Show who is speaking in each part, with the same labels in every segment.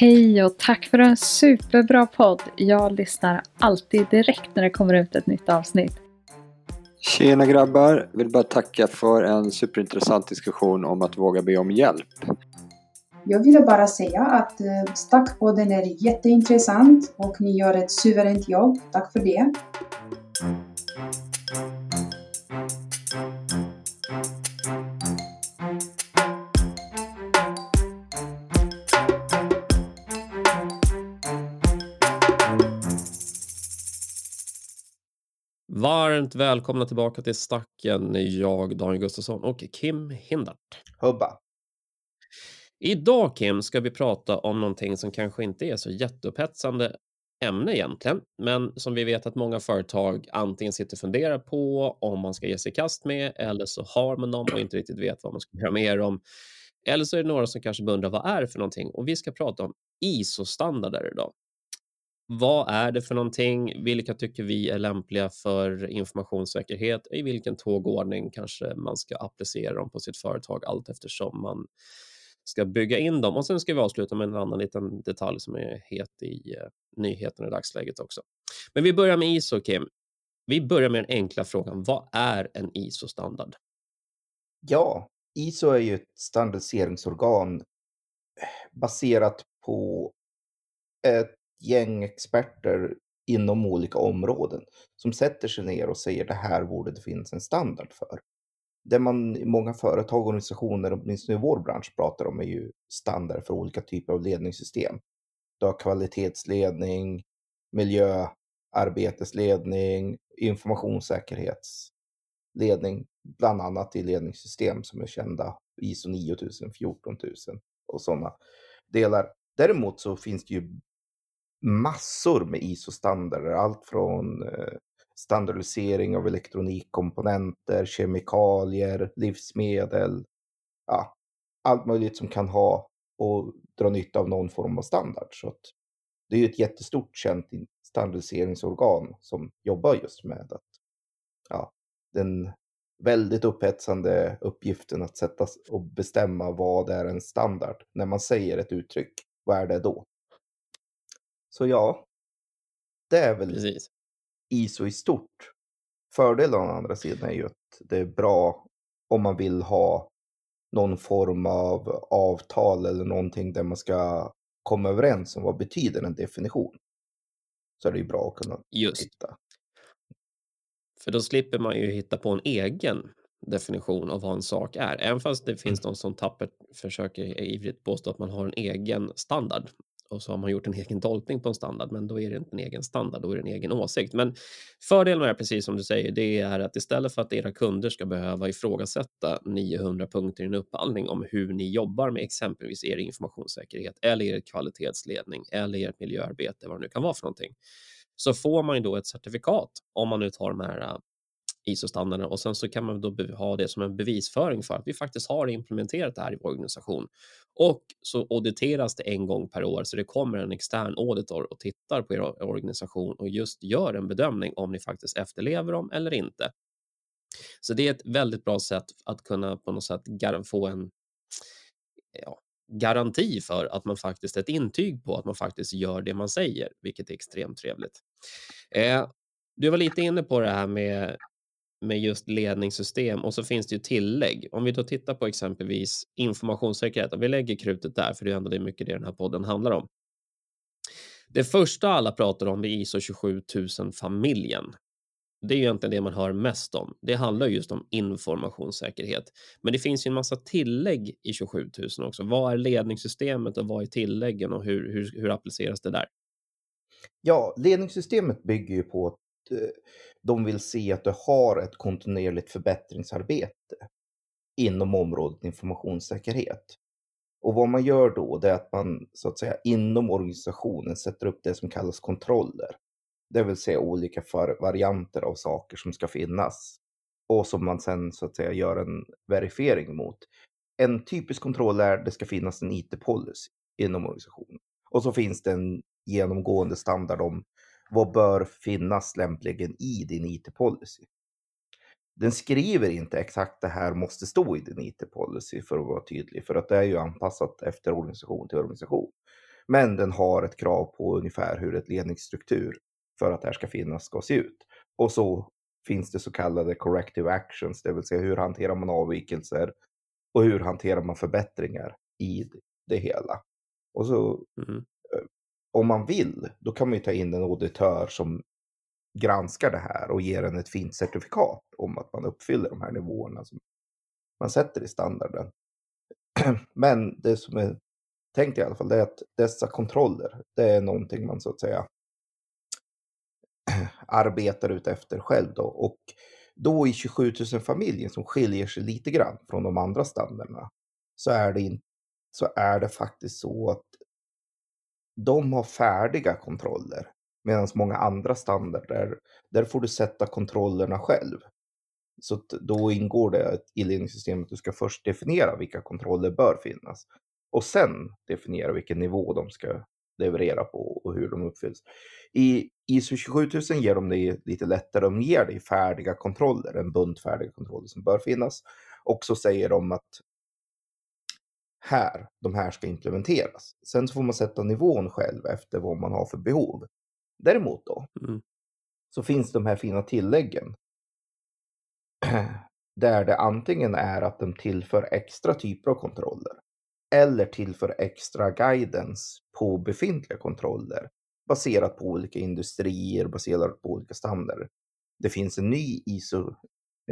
Speaker 1: Hej och tack för en superbra podd. Jag lyssnar alltid direkt när det kommer ut ett nytt avsnitt.
Speaker 2: Tjena grabbar! Vill bara tacka för en superintressant diskussion om att våga be om hjälp.
Speaker 3: Jag ville bara säga att eh, Stackpodden är jätteintressant och ni gör ett suveränt jobb. Tack för det.
Speaker 4: Varmt välkomna tillbaka till Stacken, jag Daniel Gustafsson och Kim Hindart.
Speaker 5: Hubba.
Speaker 4: Idag Kim ska vi prata om någonting som kanske inte är så jätteupphetsande ämne egentligen, men som vi vet att många företag antingen sitter och funderar på om man ska ge sig i kast med eller så har man dem och inte riktigt vet vad man ska göra med dem. Eller så är det några som kanske undrar vad är det för någonting och vi ska prata om ISO-standarder idag. Vad är det för någonting? Vilka tycker vi är lämpliga för informationssäkerhet? I vilken tågordning kanske man ska applicera dem på sitt företag allt eftersom man ska bygga in dem. Och sen ska vi avsluta med en annan liten detalj som är het i uh, nyheten i dagsläget också. Men vi börjar med ISO, Kim. Vi börjar med den enkla frågan. Vad är en ISO-standard?
Speaker 5: Ja, ISO är ju ett standardiseringsorgan eh, baserat på ett gäng experter inom olika områden som sätter sig ner och säger det här borde det finnas en standard för. Det man i många företag och organisationer, åtminstone i vår bransch, pratar om är ju standard för olika typer av ledningssystem. Du har kvalitetsledning, miljöarbetesledning, informationssäkerhetsledning, bland annat i ledningssystem som är kända, ISO 9000, 14000 och sådana delar. Däremot så finns det ju massor med ISO-standarder. Allt från eh, standardisering av elektronikkomponenter, kemikalier, livsmedel. Ja, allt möjligt som kan ha och dra nytta av någon form av standard. Så att det är ju ett jättestort känt standardiseringsorgan som jobbar just med att, ja, den väldigt upphetsande uppgiften att sätta och bestämma vad är en standard. När man säger ett uttryck, vad är det då? Så ja, det är väl
Speaker 4: Precis.
Speaker 5: ISO i stort. Fördelen å andra sidan är ju att det är bra om man vill ha någon form av avtal eller någonting där man ska komma överens om vad betyder en definition. Så är det ju bra att kunna
Speaker 4: Just.
Speaker 5: hitta.
Speaker 4: För då slipper man ju hitta på en egen definition av vad en sak är. Även fast det finns
Speaker 5: Mm.
Speaker 4: de som tappert försöker ivrigt påstå att man har en egen standard och så har man gjort en egen tolkning på en standard, men då är det inte en egen standard, då är det en egen åsikt. Men fördelen är precis som du säger, det är att istället för att era kunder ska behöva ifrågasätta 900 punkter i en upphandling om hur ni jobbar med exempelvis er informationssäkerhet eller er kvalitetsledning eller ert miljöarbete, vad det nu kan vara för någonting, så får man ju då ett certifikat om man nu tar de här ISO-standarden och sen så kan man då ha det som en bevisföring för att vi faktiskt har implementerat det här i vår organisation. Och så auditeras det en gång per år, så det kommer en extern auditor och tittar på er organisation och just gör en bedömning om ni faktiskt efterlever dem eller inte. Så det är ett väldigt bra sätt att kunna på något sätt få en ja, garanti för att man faktiskt ett intyg på att man faktiskt gör det man säger, vilket är extremt trevligt. Eh, du var lite inne på det här med med just ledningssystem och så finns det ju tillägg. Om vi då tittar på exempelvis informationssäkerhet, och vi lägger krutet där, för det är ändå det mycket det den här podden handlar om. Det första alla pratar om är ISO 27000-familjen. Det är ju egentligen det man hör mest om. Det handlar just om informationssäkerhet. Men det finns ju en massa tillägg i 27000 också. Vad är ledningssystemet och vad är tilläggen och hur, hur, hur appliceras det där?
Speaker 5: Ja, ledningssystemet bygger ju på Eh, de vill se att du har ett kontinuerligt förbättringsarbete inom området informationssäkerhet. Och vad man gör då, det är att man så att säga inom organisationen sätter upp det som kallas kontroller. Det vill säga olika för varianter av saker som ska finnas och som man sen så att säga gör en verifiering mot. En typisk kontroll är att det ska finnas en IT-policy inom organisationen. Och så finns det en genomgående standard om vad bör finnas lämpligen i din IT-policy. den skriver inte exakt det här måste stå i din IT-policy för att vara tydlig, för att det är ju anpassat efter organisation till organisation. Men den har ett krav på ungefär hur ett ledningsstruktur för att det här ska finnas ska se ut. Och så finns det så kallade corrective actions, det vill säga hur hanterar man avvikelser och hur hanterar man förbättringar i det hela. Och så
Speaker 4: Mm
Speaker 5: om man vill, då kan man ju ta in en auditör som granskar det här och ger en ett fint certifikat om att man uppfyller de här nivåerna som man sätter i standarden. Men det som är tänkt i alla fall, det är att dessa kontroller, det är någonting man så att säga arbetar ut efter själv då. Och då i 27 000 familjen som skiljer sig lite grann från de andra standarderna så är det, in, så är det faktiskt så att de har färdiga kontroller. Medan många andra standarder, där får du sätta kontrollerna själv. Så att då ingår det i ledningssystemet att du ska först definiera vilka kontroller bör finnas. Och sen definiera vilken nivå de ska leverera på och hur de uppfylls. I ISO 27000 ger de dig lite lättare. De ger dig färdiga kontroller, en bunt färdiga kontroller som bör finnas. Och så säger de att här, de här ska implementeras. Sen så får man sätta nivån själv efter vad man har för behov. Däremot då,
Speaker 4: Mm.
Speaker 5: så finns de här fina tilläggen. Där det antingen är att de tillför extra typer av kontroller. Eller tillför extra guidance på befintliga kontroller. Baserat på olika industrier, baserat på olika standarder. Det finns en ny ISO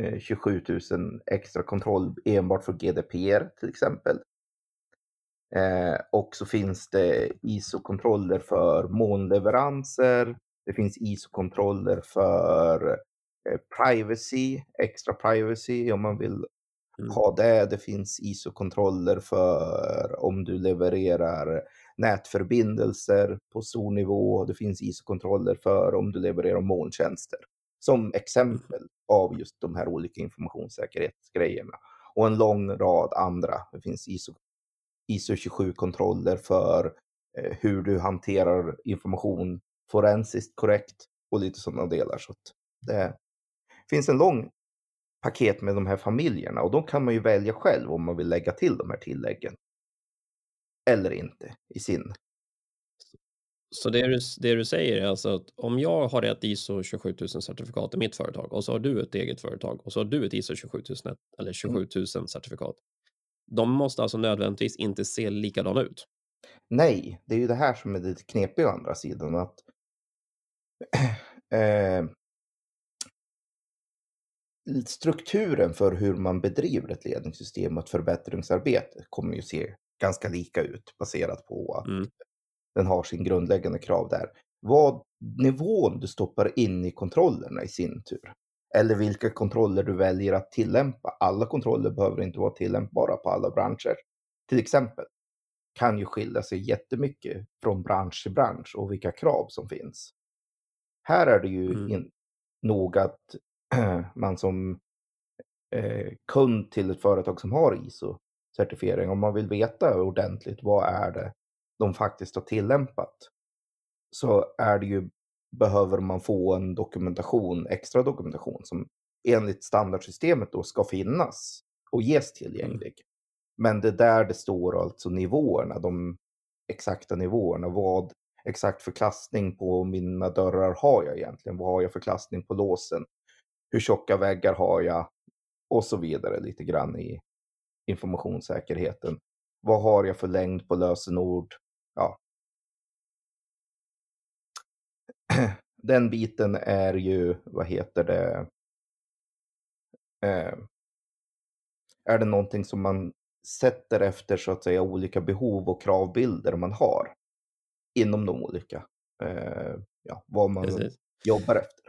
Speaker 5: eh, 27000 extra kontroll enbart för GDPR till exempel. Eh, och så finns det ISO-kontroller för månleveranser. Det finns ISO-kontroller för eh, privacy, extra privacy om man vill
Speaker 4: Mm.
Speaker 5: ha det. Det finns ISO-kontroller för om du levererar nätförbindelser på stor nivå. Det finns ISO-kontroller för om du levererar molntjänster. Som exempel av just de här olika informationssäkerhetsgrejerna. Och en lång rad andra. Det finns ISO, ISO 27-kontroller för eh, hur du hanterar information forensiskt korrekt och lite sådana delar. Så att det finns en lång paket med de här familjerna och då kan man ju välja själv om man vill lägga till de här tilläggen. Eller inte i sin.
Speaker 4: Så det du, det du säger är alltså att om jag har ett ISO 27000 certifikat i mitt företag och så har du ett eget företag och så har du ett ISO 27000 eller 27000 certifikat. De måste alltså nödvändigtvis inte se likadana ut.
Speaker 5: Nej, det är ju det här som är lite knepigt å andra sidan. Att, eh, strukturen för hur man bedriver ett ledningssystem och ett förbättringsarbete kommer ju se ganska lika ut baserat på att
Speaker 4: Mm.
Speaker 5: den har sin grundläggande krav där. Vad nivån du stoppar in i kontrollerna i sin tur. Eller vilka kontroller du väljer att tillämpa. Alla kontroller behöver inte vara tillämpbara på alla branscher. Till exempel kan ju skilja sig jättemycket från bransch till bransch och vilka krav som finns. Här är det ju
Speaker 4: Mm.
Speaker 5: in, nog att man som eh, kund till ett företag som har ISO-certifiering, om man vill veta ordentligt vad är det de faktiskt har tillämpat, så är det ju, behöver man få en dokumentation, extra dokumentation som enligt standardsystemet då ska finnas och ges tillgänglig. Men det är där det står alltså nivåerna, de exakta nivåerna. Vad exakt för klassning på mina dörrar har jag egentligen? Vad har jag för klassning på låsen? Hur tjocka väggar har jag? Och så vidare lite grann i informationssäkerheten. Vad har jag för längd på lösenord? Ja. Den biten är ju, vad heter det? Eh, är det någonting som man sätter efter så att säga olika behov och kravbilder man har inom de olika, eh, ja, vad man
Speaker 4: Precis.
Speaker 5: jobbar efter.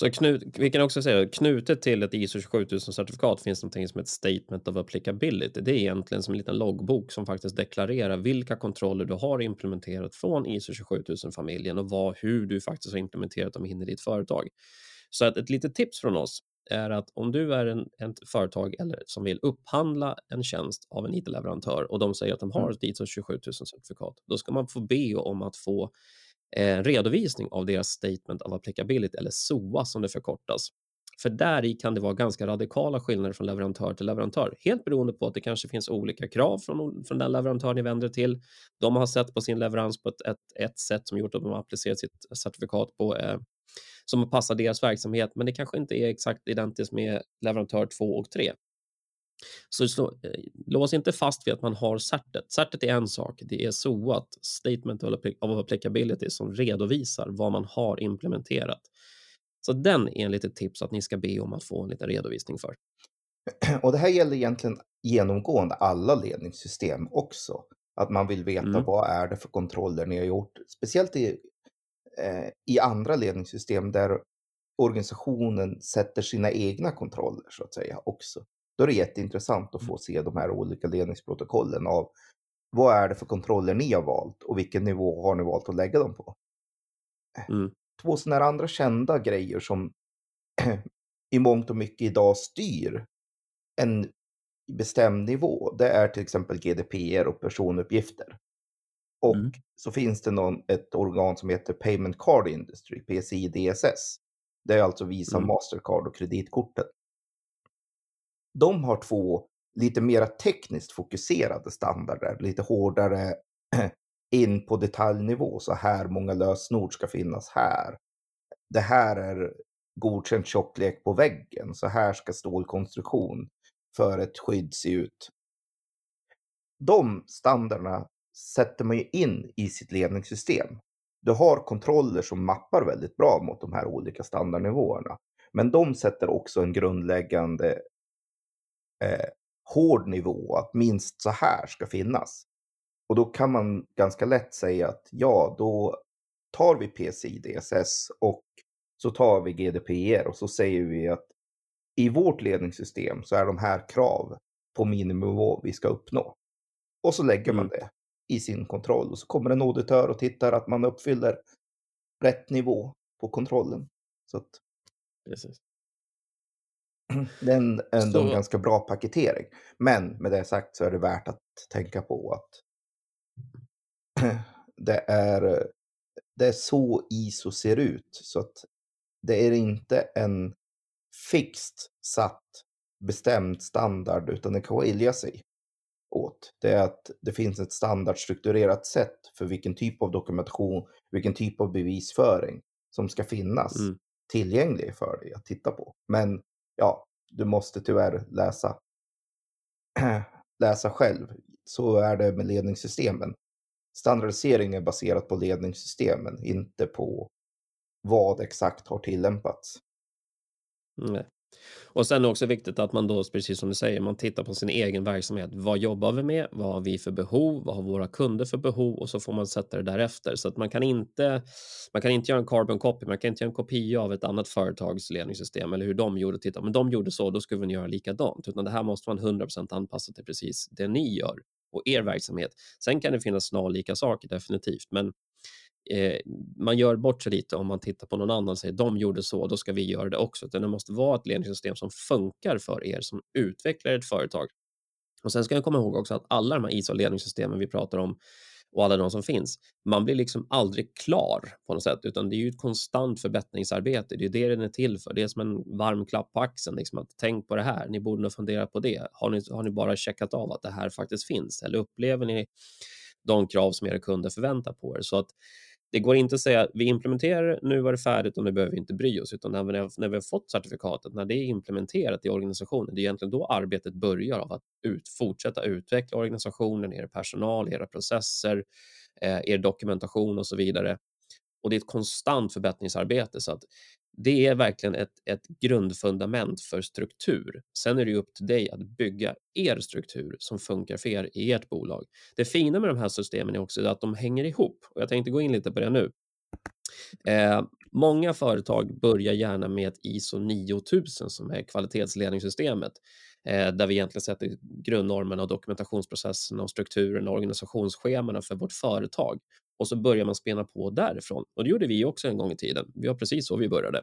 Speaker 4: Så knut, vi kan också säga knutet till ett ISO 27000-certifikat finns någonting som heter Statement of Applicability. Det är egentligen som en liten loggbok som faktiskt deklarerar vilka kontroller du har implementerat från ISO 27000-familjen och vad, hur du faktiskt har implementerat dem in i ditt företag. Så att ett litet tips från oss är att om du är en, ett företag eller som vill upphandla en tjänst av en IT-leverantör och de säger att de har ett ISO 27000-certifikat, då ska man få be om att få Eh, en redovisning av deras Statement of Applicability, eller SOA som det förkortas. För där i kan det vara ganska radikala skillnader från leverantör till leverantör. Helt beroende på att det kanske finns olika krav från, från den leverantör ni vänder till. De har sett på sin leverans på ett, ett, ett sätt som gjort att de har applicerat sitt certifikat på eh, som passar deras verksamhet, men det kanske inte är exakt identiskt med leverantör 2 och 3. Så, så eh, lås inte fast vid att man har certet. Certet är en sak, det är SOAT, Statement of Applicability, som redovisar vad man har implementerat. Så den är en litet tips att ni ska be om att få en liten redovisning för.
Speaker 5: Och det här gäller egentligen genomgående alla ledningssystem också. Att man vill veta mm. vad är det för kontroller ni har gjort. Speciellt i, eh, i andra ledningssystem där organisationen sätter sina egna kontroller så att säga också. Då är det jätteintressant att få se de här olika ledningsprotokollen av vad är det för kontroller ni har valt och vilken nivå har ni valt att lägga dem på. Mm två sådana här andra kända grejer som i mångt och mycket idag styr en bestämd nivå. Det är till exempel GDPR och personuppgifter. Och mm. så finns det någon, ett organ som heter Payment Card Industry, PCI DSS. Det är alltså Visa, mm. Mastercard och kreditkorten. De har två lite mer tekniskt fokuserade standarder, lite hårdare in på detaljnivå. Så här många lösenord ska finnas här. Det här är godkänd tjocklek på väggen. Så här ska stålkonstruktion för ett skydd se ut. De standarderna sätter man ju in i sitt ledningssystem. Du har kontroller som mappar väldigt bra mot de här olika standardnivåerna. Men de sätter också en grundläggande eh, hård nivå, att minst så här ska finnas. Och då kan man ganska lätt säga att ja, då tar vi PCI DSS och så tar vi GDPR och så säger vi att i vårt ledningssystem så är de här krav på miniminivå vi ska uppnå. Och så lägger man mm. det i sin kontroll och så kommer en auditör och tittar att man uppfyller rätt nivå på kontrollen. Så att... Precis. Det är en, en så... ganska bra paketering. Men med det sagt så är det värt att tänka på att det är, det är så ISO ser ut. Så att det är inte en fixt satt bestämd standard utan det kan skilja sig åt. Det är att det finns ett standardstrukturerat sätt för vilken typ av dokumentation, vilken typ av bevisföring som ska finnas mm. tillgänglig för dig att titta på. Men ja, du måste tyvärr läsa, läsa själv. Så är det med ledningssystemen standardisering är baserat på ledningssystemen, inte på vad exakt har tillämpats.
Speaker 4: Nej. Och sen är det också viktigt att man då, precis som du säger, man tittar på sin egen verksamhet. Vad jobbar vi med? Vad har vi för behov? Vad har våra kunder för behov? Och så får man sätta det därefter. Så att man kan inte, man kan inte göra en carbon copy, man kan inte göra en kopia av ett annat företags ledningssystem eller hur de gjorde. Titta, men de gjorde så, då skulle vi göra likadant. Utan det här måste man 100% anpassa till precis det ni gör och er verksamhet. Sen kan det finnas snarlika saker definitivt, men eh, man gör bort sig lite om man tittar på någon annan och säger de gjorde så, då ska vi göra det också. Utan det måste vara ett ledningssystem som funkar för er som utvecklar ett företag. Och sen ska jag komma ihåg också att alla de här ISO-ledningssystemen vi pratar om och alla de som finns. Man blir liksom aldrig klar på något sätt, utan det är ju ett konstant förbättringsarbete. Det är det den är till för. Det är som en varm klapp på axeln. Liksom att tänk på det här. Ni borde nog fundera på det. Har ni, har ni bara checkat av att det här faktiskt finns? Eller upplever ni de krav som era kunder förväntar på er? Så att det går inte att säga vi implementerar, nu var det färdigt och nu behöver vi inte bry oss, utan när vi, när vi har fått certifikatet, när det är implementerat i organisationen, det är egentligen då arbetet börjar av att ut, fortsätta utveckla organisationen, er personal, era processer, eh, er dokumentation och så vidare. Och det är ett konstant förbättringsarbete så att det är verkligen ett, ett grundfundament för struktur. Sen är det upp till dig att bygga er struktur som funkar för er i ert bolag. Det fina med de här systemen är också att de hänger ihop och jag tänkte gå in lite på det nu. Eh, många företag börjar gärna med ett ISO 9000 som är kvalitetsledningssystemet eh, där vi egentligen sätter grundnormerna och dokumentationsprocesserna och strukturen och organisationsscheman för vårt företag och så börjar man spela på därifrån. Och det gjorde vi också en gång i tiden. Vi var precis så vi började.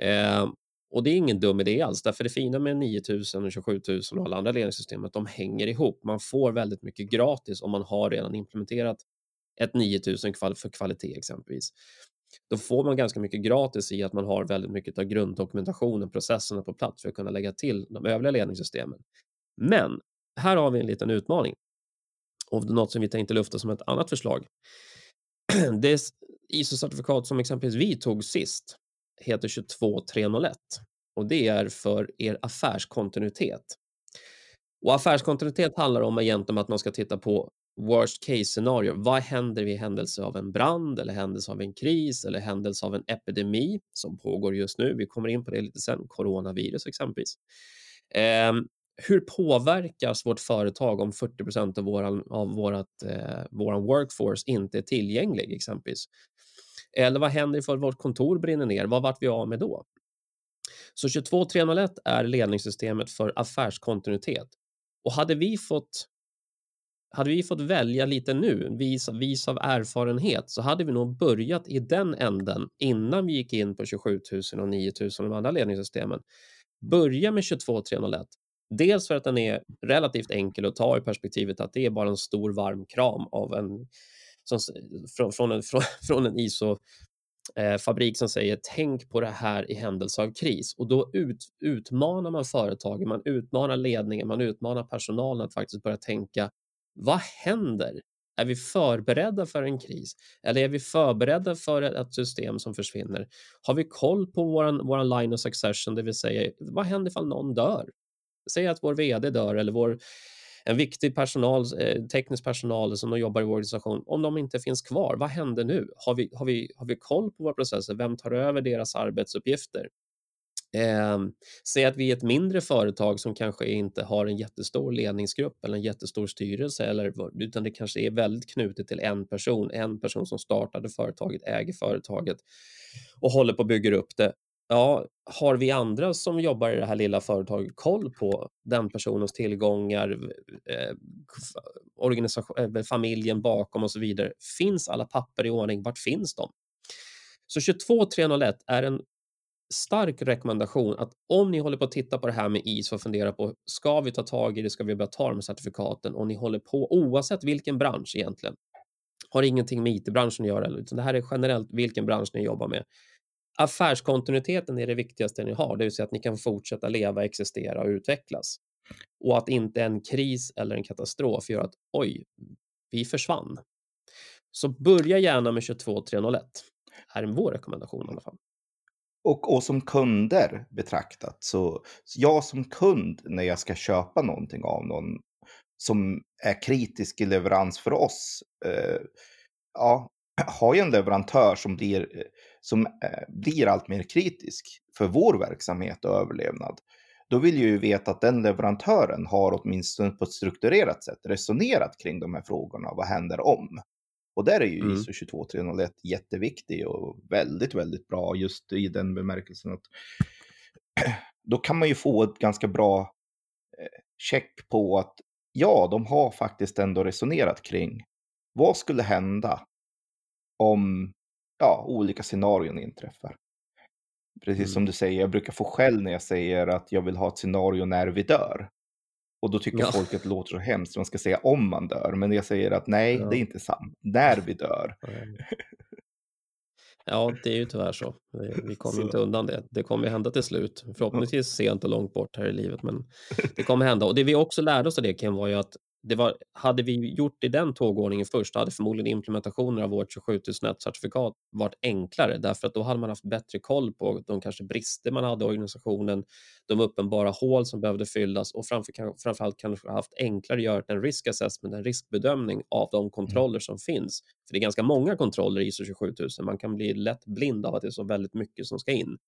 Speaker 4: Eh, och det är ingen dum idé alls, därför det fina med 9000 och 27000 och alla andra ledningssystem att de hänger ihop. Man får väldigt mycket gratis om man har redan implementerat ett 9000 för kvalitet exempelvis. då får man ganska mycket gratis i att man har väldigt mycket av grunddokumentationen, processerna på plats för att kunna lägga till de övriga ledningssystemen. Men här har vi en liten utmaning och något som vi tänkte lufta som ett annat förslag. Det ISO-certifikat som exempelvis vi tog sist heter 22301 och det är för er affärskontinuitet. Och affärskontinuitet handlar om egentligen att man ska titta på worst case scenario. Vad händer vid händelse av en brand eller händelse av en kris eller händelse av en epidemi som pågår just nu? Vi kommer in på det lite sen, coronavirus exempelvis. Ehm, hur påverkas vårt företag om 40 av våran, av vårat, eh, våran workforce inte är tillgänglig exempelvis? Eller vad händer ifall vårt kontor brinner ner? Vad vart vi av med då? Så 22301 är ledningssystemet för affärskontinuitet. Och hade vi fått hade vi fått välja lite nu, vis, vis av erfarenhet, så hade vi nog börjat i den änden innan vi gick in på 27 000 och 9 000 de andra ledningssystemen. Börja med 22301. Dels för att den är relativt enkel att ta i perspektivet att det är bara en stor varm kram av en, som, från, från, en, från, från en ISO-fabrik eh, som säger tänk på det här i händelse av kris och då ut, utmanar man företagen, man utmanar ledningen, man utmanar personalen att faktiskt börja tänka vad händer? Är vi förberedda för en kris? Eller är vi förberedda för ett system som försvinner? Har vi koll på vår våran line of succession, det vill säga vad händer ifall någon dör? Säg att vår vd dör eller vår, en viktig personal, eh, teknisk personal som jobbar i vår organisation, om de inte finns kvar, vad händer nu? Har vi, har vi, har vi koll på våra processer? Vem tar över deras arbetsuppgifter? Eh, säg att vi är ett mindre företag som kanske inte har en jättestor ledningsgrupp eller en jättestor styrelse, eller, utan det kanske är väldigt knutet till en person, en person som startade företaget, äger företaget och håller på att bygga upp det. Ja, har vi andra som jobbar i det här lilla företaget koll på den personens tillgångar, eh, organisation, eh, familjen bakom och så vidare? Finns alla papper i ordning? Vart finns de? Så 22301 är en stark rekommendation att om ni håller på att titta på det här med ISO och funderar på ska vi ta tag i det, ska vi börja ta de certifikaten och ni håller på oavsett vilken bransch egentligen. Har ingenting med IT-branschen att göra, utan det här är generellt vilken bransch ni jobbar med. Affärskontinuiteten är det viktigaste ni har, det vill säga att ni kan fortsätta leva, existera och utvecklas. Och att inte en kris eller en katastrof gör att oj, vi försvann. Så börja gärna med 22301. Här är vår rekommendation i alla fall.
Speaker 5: Och, och som kunder betraktat, så, jag som kund när jag ska köpa någonting av någon som är kritisk i leverans för oss, eh, ja, har jag en leverantör som blir, eh, som eh, blir allt mer kritisk för vår verksamhet och överlevnad, då vill jag ju veta att den leverantören har åtminstone på ett strukturerat sätt resonerat kring de här frågorna. Vad händer om? Och där är ju mm. ISO 22301 jätteviktig och väldigt, väldigt bra just i den bemärkelsen att då kan man ju få ett ganska bra eh, check på att ja, de har faktiskt ändå resonerat kring vad skulle hända om ja, olika scenarion inträffar. Precis mm. som du säger, jag brukar få skäll när jag säger att jag vill ha ett scenario när vi dör. Och då tycker ja. folk att det låter så hemskt, man ska säga om man dör. Men jag säger att nej, ja. det är inte sant. När vi dör.
Speaker 4: Ja, det är ju tyvärr så. Vi kommer inte undan det. Det kommer hända till slut. Förhoppningsvis sent och långt bort här i livet, men det kommer hända. Och det vi också lärde oss av det, Ken, var ju att det var, hade vi gjort i den tågordningen först, hade förmodligen implementationen av vårt 27 certifikat varit enklare, därför att då hade man haft bättre koll på de kanske brister man hade i organisationen, de uppenbara hål som behövde fyllas och framför, framförallt kanske haft enklare att göra en risk assessment, en riskbedömning av de kontroller som finns. För det är ganska många kontroller i ISO 27000, man kan bli lätt blind av att det är så väldigt mycket som ska in.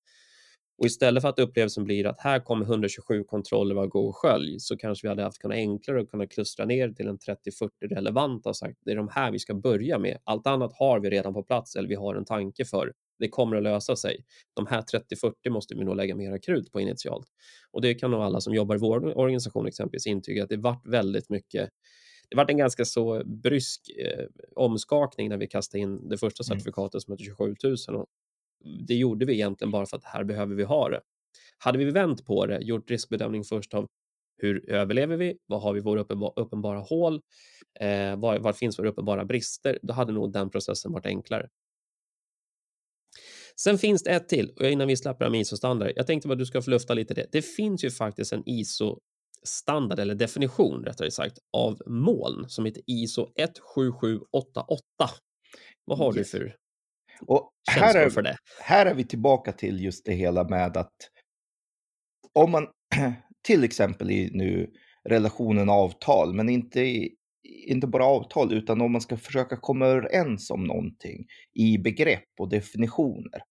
Speaker 4: Och istället för att upplevelsen blir att här kommer 127 kontroller var gå och skölj så kanske vi hade haft kunnat enklare att kunna klustra ner till en 30-40 relevanta och sagt det är de här vi ska börja med. Allt annat har vi redan på plats eller vi har en tanke för. Det kommer att lösa sig. De här 30-40 måste vi nog lägga mera krut på initialt. Och det kan nog alla som jobbar i vår organisation exempelvis intyga att det vart väldigt mycket det var en ganska så brysk eh, omskakning när vi kastade in det första mm. certifikatet som heter 27 000 och det gjorde vi egentligen bara för att här behöver vi ha det. Hade vi vänt på det, gjort riskbedömning först av hur överlever vi? Vad har vi våra uppenbara hål? Eh, var, var, finns våra uppenbara brister? Då hade nog den processen varit enklare. Sen finns det ett till, och innan vi släpper om ISO-standard. Jag tänkte att du ska få lufta lite det. Det finns ju faktiskt en ISO-standard, eller definition rättare sagt, av moln som heter ISO 17788. Vad har
Speaker 5: Yes.
Speaker 4: du för
Speaker 5: Och här är,
Speaker 4: för det?
Speaker 5: här är vi tillbaka till just det hela med att om man till exempel i nu relationen avtal, men inte, i- inte bara avtal, utan om man ska försöka komma överens om någonting i begrepp och definitioner.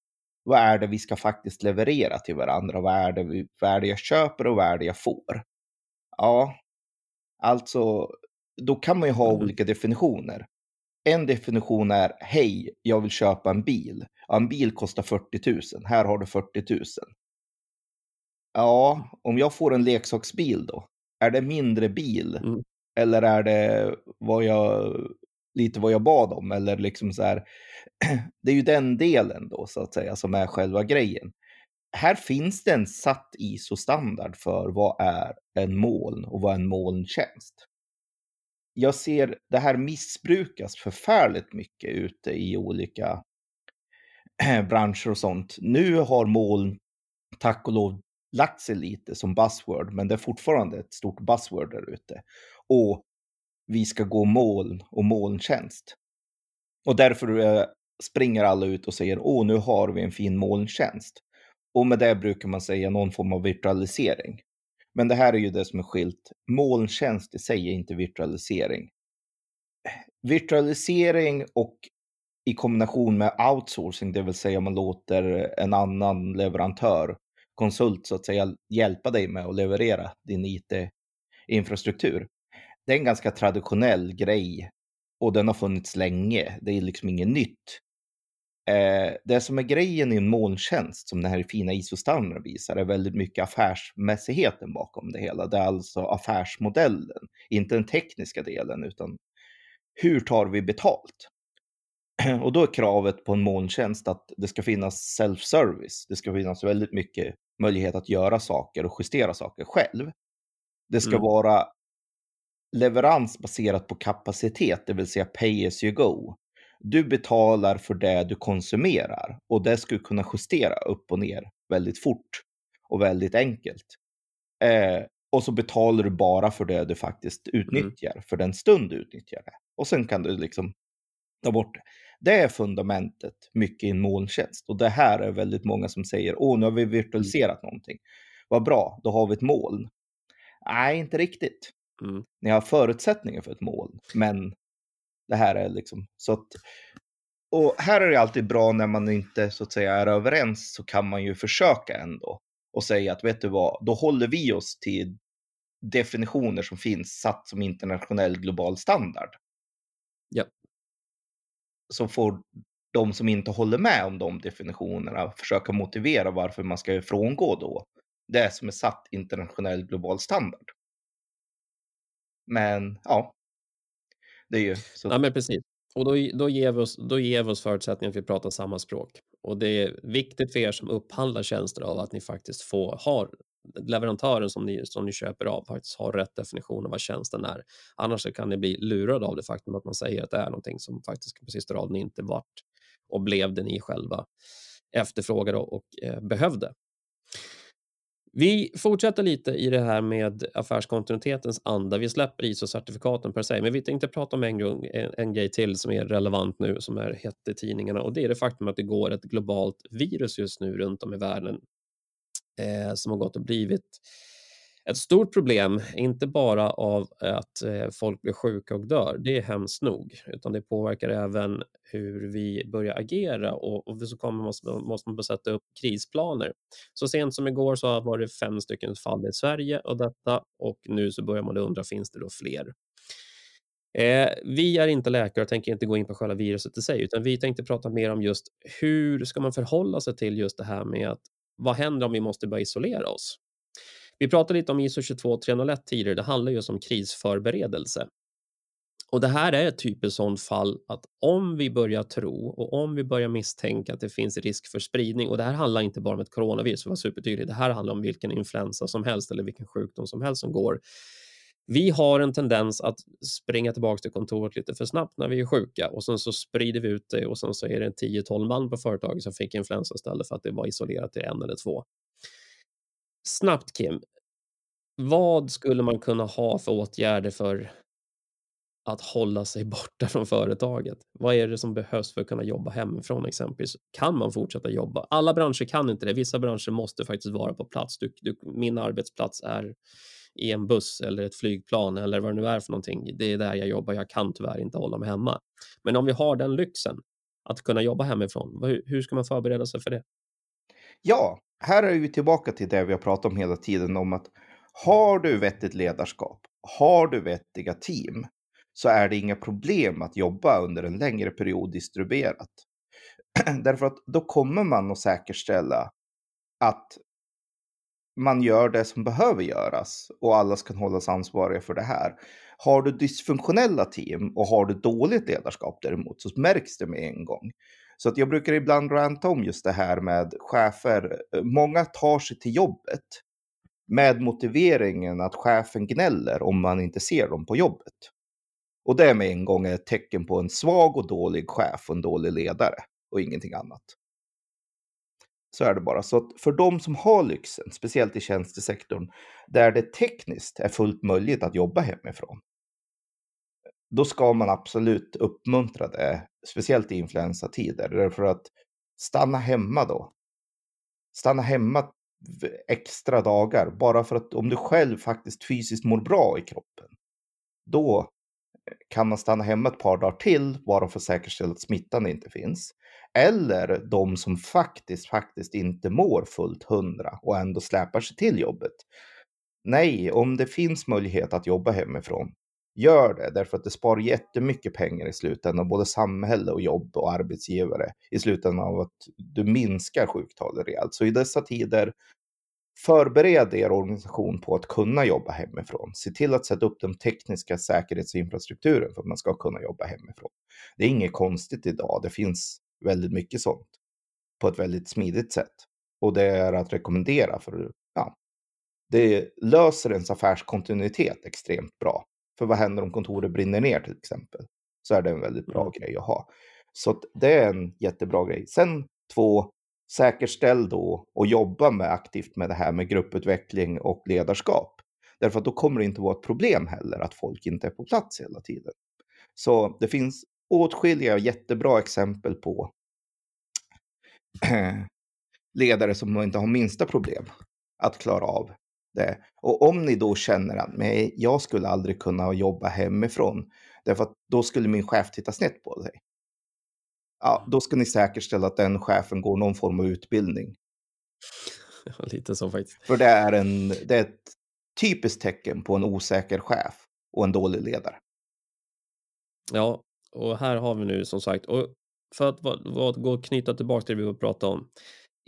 Speaker 5: Vad är det vi ska faktiskt leverera till varandra? Vad är det, vi, vad är det jag köper och vad är det jag får? Ja, alltså, då kan man ju ha
Speaker 4: Mhm.
Speaker 5: olika definitioner. En definition är, hej, jag vill köpa en bil. Ja, en bil kostar 40 000, här har du 40 000. Ja, om jag får en leksaksbil då? Är det mindre bil?
Speaker 4: Mm.
Speaker 5: Eller är det vad jag, lite vad jag bad om? Eller liksom så här, det är ju den delen då så att säga som är själva grejen. Här finns det en satt ISO-standard för vad är en moln och vad är en molntjänst. Jag ser det här missbrukas förfärligt mycket ute i olika branscher och sånt. Nu har moln tack och lov lagt sig lite som buzzword, men det är fortfarande ett stort buzzword där ute. Och vi ska gå moln och molntjänst. Och därför eh, springer alla ut och säger åh, nu har vi en fin molntjänst. Och med det brukar man säga någon form av virtualisering. Men det här är ju det som är skilt. Molntjänst i sig är inte virtualisering. Virtualisering och i kombination med outsourcing, det vill säga man låter en annan leverantör, konsult så att säga, hjälpa dig med att leverera din IT-infrastruktur. Det är en ganska traditionell grej och den har funnits länge. Det är liksom inget nytt. Eh, det som är grejen i en molntjänst, som den här fina ISO-standarden visar, är väldigt mycket affärsmässigheten bakom det hela. Det är alltså affärsmodellen, inte den tekniska delen, utan hur tar vi betalt? Och då är kravet på en molntjänst att det ska finnas self-service. Det ska finnas väldigt mycket möjlighet att göra saker och justera saker själv. Det ska
Speaker 4: Mm.
Speaker 5: vara leverans baserat på kapacitet, det vill säga pay as you go. Du betalar för det du konsumerar och det du kunna justera upp och ner väldigt fort och väldigt enkelt. Eh, och så betalar du bara för det du faktiskt utnyttjar, för den stund du utnyttjar det. Och sen kan du liksom ta bort det. Det är fundamentet mycket i en molntjänst. Och det här är väldigt många som säger, åh, nu har vi virtualiserat någonting. Vad bra, då har vi ett moln. Nej, inte riktigt.
Speaker 4: Mm.
Speaker 5: Ni har förutsättningar för ett moln, men det här är liksom så att och här är det alltid bra när man inte så att säga är överens så kan man ju försöka ändå och säga att vet du vad, då håller vi oss till definitioner som finns satt som internationell global standard.
Speaker 4: Ja.
Speaker 5: Så får de som inte håller med om de definitionerna försöka motivera varför man ska frångå då det som är satt internationell global standard. Men ja, det ju så.
Speaker 4: Ja, men precis. Och då, då, ger vi oss, då ger vi oss förutsättningar att vi pratar samma språk. Och det är viktigt för er som upphandlar tjänster av att ni faktiskt får, har leverantören som ni, som ni köper av faktiskt har rätt definition av vad tjänsten är. Annars kan ni bli lurade av det faktum att man säger att det är någonting som faktiskt på sista raden inte vart och blev det ni själva efterfrågade och eh, behövde. Vi fortsätter lite i det här med affärskontinuitetens anda. Vi släpper ISO-certifikaten per se, men vi tänkte prata om en, en, en grej till som är relevant nu, som är hett i tidningarna och det är det faktum att det går ett globalt virus just nu runt om i världen eh, som har gått och blivit ett stort problem, inte bara av eh, att eh, folk blir sjuka och dör, det är hemskt nog, utan det påverkar även hur vi börjar agera och, och så kommer måste, måste man sätta upp krisplaner. Så sent som igår så var det fem stycken fall i Sverige och detta och nu så börjar man undra, finns det då fler? Eh, vi är inte läkare och tänker inte gå in på själva viruset i sig, utan vi tänkte prata mer om just hur ska man förhålla sig till just det här med att vad händer om vi måste börja isolera oss? Vi pratade lite om ISO 22301 tidigare. Det handlar just om krisförberedelse. Och det här är ett typiskt sådant fall att om vi börjar tro och om vi börjar misstänka att det finns risk för spridning och det här handlar inte bara om ett coronavirus, för att vara supertydlig. Det här handlar om vilken influensa som helst eller vilken sjukdom som helst som går Vi har en tendens att springa tillbaka till kontoret lite för snabbt när vi är sjuka och sen så sprider vi ut det och sen så är det 10-12 man på företaget som fick influensa istället för att det var isolerat till en eller två. Snabbt Kim, vad skulle man kunna ha för åtgärder för att hålla sig borta från företaget? Vad är det som behövs för att kunna jobba hemifrån exempelvis? Kan man fortsätta jobba? Alla branscher kan inte det. Vissa branscher måste faktiskt vara på plats. Du, du, min arbetsplats är i en buss eller ett flygplan eller vad det nu är för någonting. Det är där jag jobbar. Jag kan tyvärr inte hålla mig hemma. Men om vi har den lyxen att kunna jobba hemifrån, hur, hur ska man förbereda sig för det?
Speaker 5: Ja, här är vi tillbaka till det vi har pratat om hela tiden om att har du vettigt ledarskap, har du vettiga team, så är det inga problem att jobba under en längre period distribuerat. Därför att då kommer man att säkerställa att man gör det som behöver göras och alla ska hållas ansvariga för det här. Har du dysfunktionella team och har du dåligt ledarskap däremot så märks det med en gång. Så att jag brukar ibland ranta om just det här med chefer. Många tar sig till jobbet med motiveringen att chefen gnäller om man inte ser dem på jobbet. Och det med en gång är ett tecken på en svag och dålig chef och en dålig ledare och ingenting annat. Så är det bara. Så att för de som har lyxen, speciellt i tjänstesektorn, där det tekniskt är fullt möjligt att jobba hemifrån, då ska man absolut uppmuntra det, speciellt i influensatider. Därför att stanna hemma då. Stanna hemma extra dagar, bara för att om du själv faktiskt fysiskt mår bra i kroppen, då eh, kan man stanna hemma ett par dagar till bara för att säkerställa att smittan inte finns. Eller de som faktiskt, faktiskt inte mår fullt hundra och ändå släpar sig till jobbet. Nej, om det finns möjlighet att jobba hemifrån, gör det. Därför att det sparar jättemycket pengar i slutändan, både samhälle och jobb och arbetsgivare i slutändan av att du minskar sjuktalen rejält. Så i dessa tider Förbered er organisation på att kunna jobba hemifrån. Se till att sätta upp den tekniska säkerhetsinfrastrukturen för att man ska kunna jobba hemifrån. Det är inget konstigt idag. Det finns väldigt mycket sånt på ett väldigt smidigt sätt. Och det är att rekommendera för ja, det löser ens affärskontinuitet extremt bra. För vad händer om kontoret brinner ner till exempel? Så är det en väldigt bra mm. grej att ha. Så det är en jättebra grej. Sen två, säkerställ då och jobba med aktivt med det här med grupputveckling och ledarskap. Därför att då kommer det inte vara ett problem heller att folk inte är på plats hela tiden. Så det finns åtskilliga jättebra exempel på ledare som inte har minsta problem att klara av det. Och om ni då känner att nej, jag skulle aldrig kunna jobba hemifrån, därför att då skulle min chef titta snett på dig ja, då ska ni säkerställa att den chefen går någon form av utbildning.
Speaker 4: Ja, lite så faktiskt.
Speaker 5: För det är, en, det är ett typiskt tecken på en osäker chef och en dålig ledare.
Speaker 4: Ja, och här har vi nu som sagt, och för att vad, vad, gå och knyta tillbaka till det vi pratade om.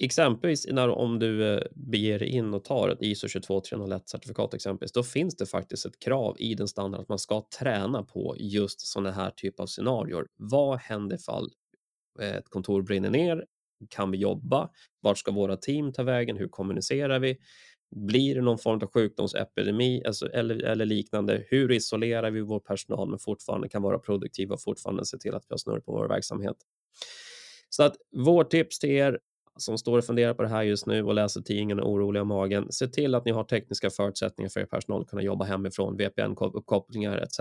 Speaker 4: Exempelvis när, om du eh, beger dig in och tar ett ISO 22301 certifikat exempelvis, då finns det faktiskt ett krav i den standard att man ska träna på just sådana här typ av scenarier. Vad händer ifall eh, ett kontor brinner ner, kan vi jobba? Vart ska våra team ta vägen? Hur kommunicerar vi? Blir det någon form av sjukdomsepidemi alltså, eller, eller liknande? Hur isolerar vi vår personal men fortfarande kan vara produktiva och fortfarande se till att vi har snurr på vår verksamhet? Så att vårt tips till er som står och funderar på det här just nu och läser tidningen och oroliga magen, se till att ni har tekniska förutsättningar för er personal att kunna jobba hemifrån, VPN-uppkopplingar etc.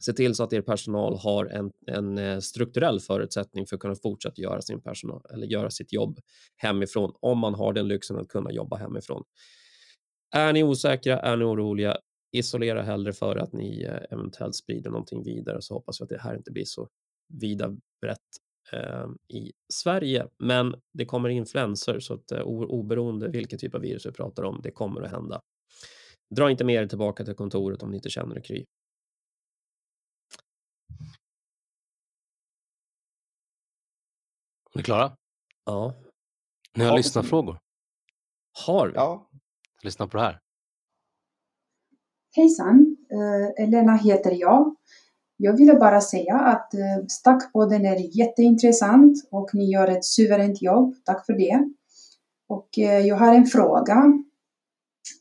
Speaker 4: Se till så att er personal har en, en eh, strukturell förutsättning för att kunna fortsätta göra sin personal eller göra sitt jobb hemifrån om man har den lyxen att kunna jobba hemifrån. Är ni osäkra, är ni oroliga, isolera hellre för att ni eh, eventuellt sprider någonting vidare så hoppas vi att det här inte blir så vida brett i Sverige. Men det kommer influenser så att eh, oberoende vilken typ av virus vi pratar om, det kommer att hända. Dra inte med er tillbaka till kontoret om ni inte känner det kry.
Speaker 6: Är ni klara?
Speaker 4: Ja.
Speaker 6: Ni har ja. lyssnarfrågor?
Speaker 4: Har vi?
Speaker 5: Ja.
Speaker 6: Lyssna på det här.
Speaker 3: Hejsan! Uh, Elena heter jag. Jag ville bara säga att eh, Stackpodden är jätteintressant och ni gör ett suveränt jobb. Tack för det. Och eh, jag har en fråga.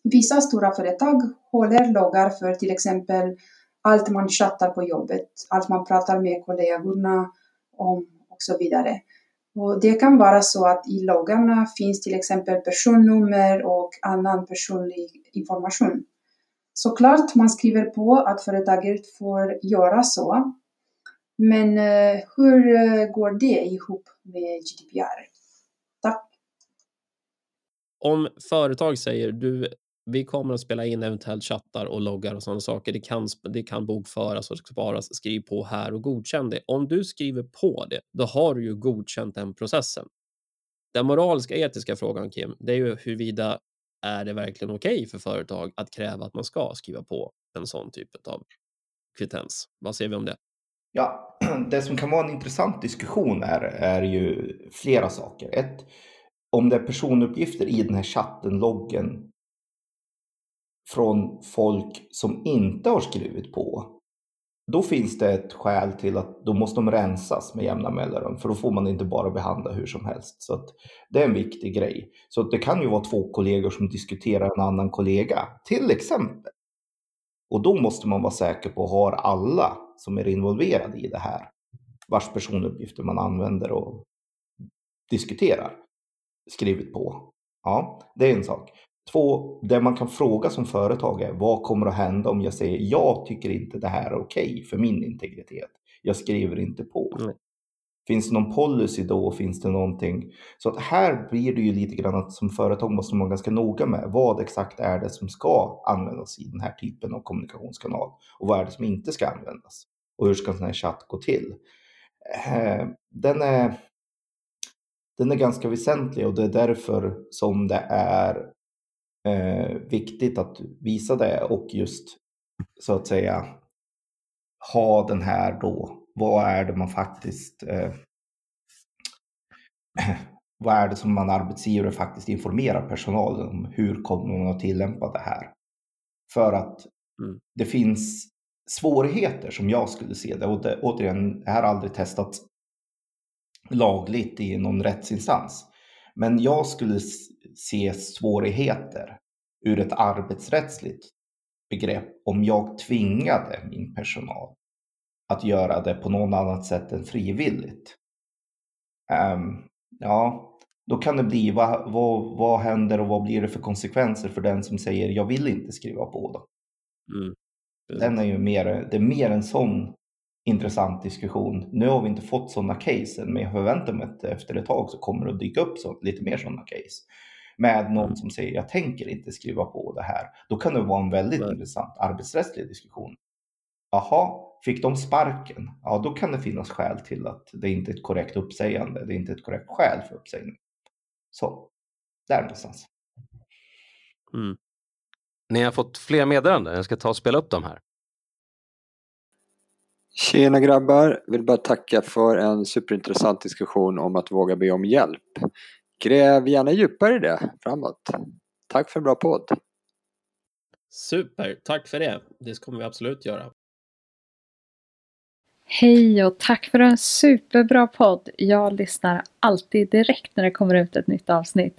Speaker 3: Vissa stora företag håller loggar för till exempel allt man chattar på jobbet, allt man pratar med kollegorna om och så vidare. Och det kan vara så att i loggarna finns till exempel personnummer och annan personlig information. Såklart man skriver på att företaget får göra så. Men eh, hur eh, går det ihop med GDPR? Tack.
Speaker 4: Om företag säger du, vi kommer att spela in eventuellt chattar och loggar och sådana saker. Det kan, det kan bokföras och sparas. Skriv på här och godkänn det. Om du skriver på det, då har du ju godkänt den processen. Den moraliska etiska frågan, Kim, det är ju huruvida är det verkligen okej okay för företag att kräva att man ska skriva på en sån typ av kvittens? Vad säger vi om det?
Speaker 5: Ja, det som kan vara en intressant diskussion är, är ju flera saker. Ett, om det är personuppgifter i den här chatten, loggen från folk som inte har skrivit på, då finns det ett skäl till att då måste de rensas med jämna mellanrum, för då får man inte bara behandla hur som helst. Så det är en viktig grej. Så det kan ju vara två kollegor som diskuterar en annan kollega, till exempel. Och då måste man vara säker på, har alla som är involverade i det här, vars personuppgifter man använder och diskuterar, skrivit på? Ja, det är en sak. Två, det man kan fråga som företag är vad kommer att hända om jag säger jag tycker inte det här är okej okay för min integritet. Jag skriver inte på. Mm. Finns det någon policy då? Finns det någonting? Så att här blir det ju lite grann att som företag måste man vara ganska noga med vad exakt är det som ska användas i den här typen av kommunikationskanal och vad är det som inte ska användas och hur ska en sån här chatt gå till? Eh, den är, den är ganska väsentlig och det är därför som det är eh, viktigt att visa det och just så att säga ha den här då, vad är det man faktiskt eh, vad är det som man arbetsgivare faktiskt informerar personalen om? Hur kommer man att tillämpa det här? För att mm. det finns svårigheter som jag skulle se det. Och det, återigen, jag har aldrig testat lagligt i någon rättsinstans. Men jag skulle se svårigheter ur ett arbetsrättsligt begrepp om jag tvingade min personal att göra det på något annat sätt än frivilligt. Um, ja, då kan det bli, vad, vad, vad händer och vad blir det för konsekvenser för den som säger jag vill inte skriva på då? Mm. Den är ju mer, det är mer en sån intressant diskussion. Nu har vi inte fått sådana case men jag förväntar mig att efter ett tag så kommer det att dyka upp så, lite mer sådana case. Med någon som säger jag tänker inte skriva på det här. Då kan det vara en väldigt Nej. intressant arbetsrättslig diskussion. Jaha, fick de sparken? Ja, då kan det finnas skäl till att det inte är ett korrekt uppsägande. Det är inte ett korrekt skäl för uppsägning. Så, där någonstans.
Speaker 6: Mm. Ni har fått fler meddelanden. Jag ska ta och spela upp dem här.
Speaker 2: Tjena grabbar! Vill bara tacka för en superintressant diskussion om att våga be om hjälp. Gräv gärna djupare i det framåt. Tack för en bra podd!
Speaker 4: Super, tack för det. Det kommer vi absolut göra.
Speaker 1: Hej och tack för en superbra podd. Jag lyssnar alltid direkt när det kommer ut ett nytt avsnitt.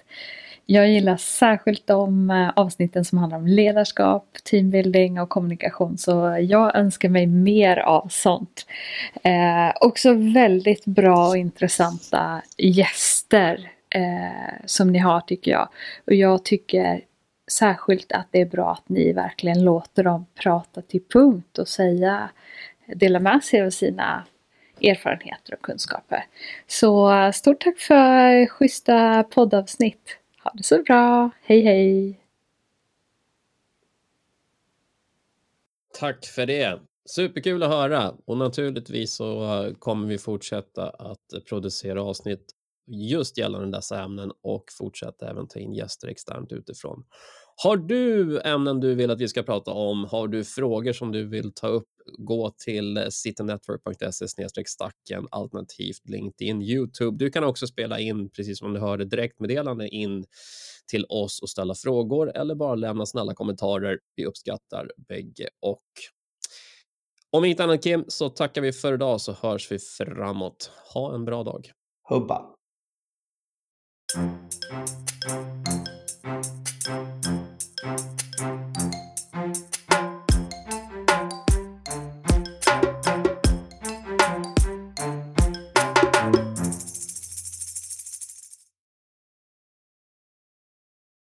Speaker 1: Jag gillar särskilt de eh, avsnitten som handlar om ledarskap, teambuilding och kommunikation. Så jag önskar mig mer av sånt. Eh, också väldigt bra och intressanta gäster eh, som ni har tycker jag. Och jag tycker särskilt att det är bra att ni verkligen låter dem prata till punkt och säga, dela med sig av sina erfarenheter och kunskaper. Så stort tack för schyssta poddavsnitt. Ha det så bra. Hej hej!
Speaker 4: Tack för det. Superkul att höra och naturligtvis så kommer vi fortsätta att producera avsnitt just gällande dessa ämnen och fortsätta även ta in gäster externt utifrån. Har du ämnen du vill att vi ska prata om? Har du frågor som du vill ta upp? Gå till citynetwork.se stacken alternativt LinkedIn, Youtube. Du kan också spela in, precis som du hörde, direktmeddelande in till oss och ställa frågor eller bara lämna snälla kommentarer. Vi uppskattar bägge och om inte annat Kim så tackar vi för idag så hörs vi framåt. Ha en bra dag.
Speaker 5: Hubba. Thank you.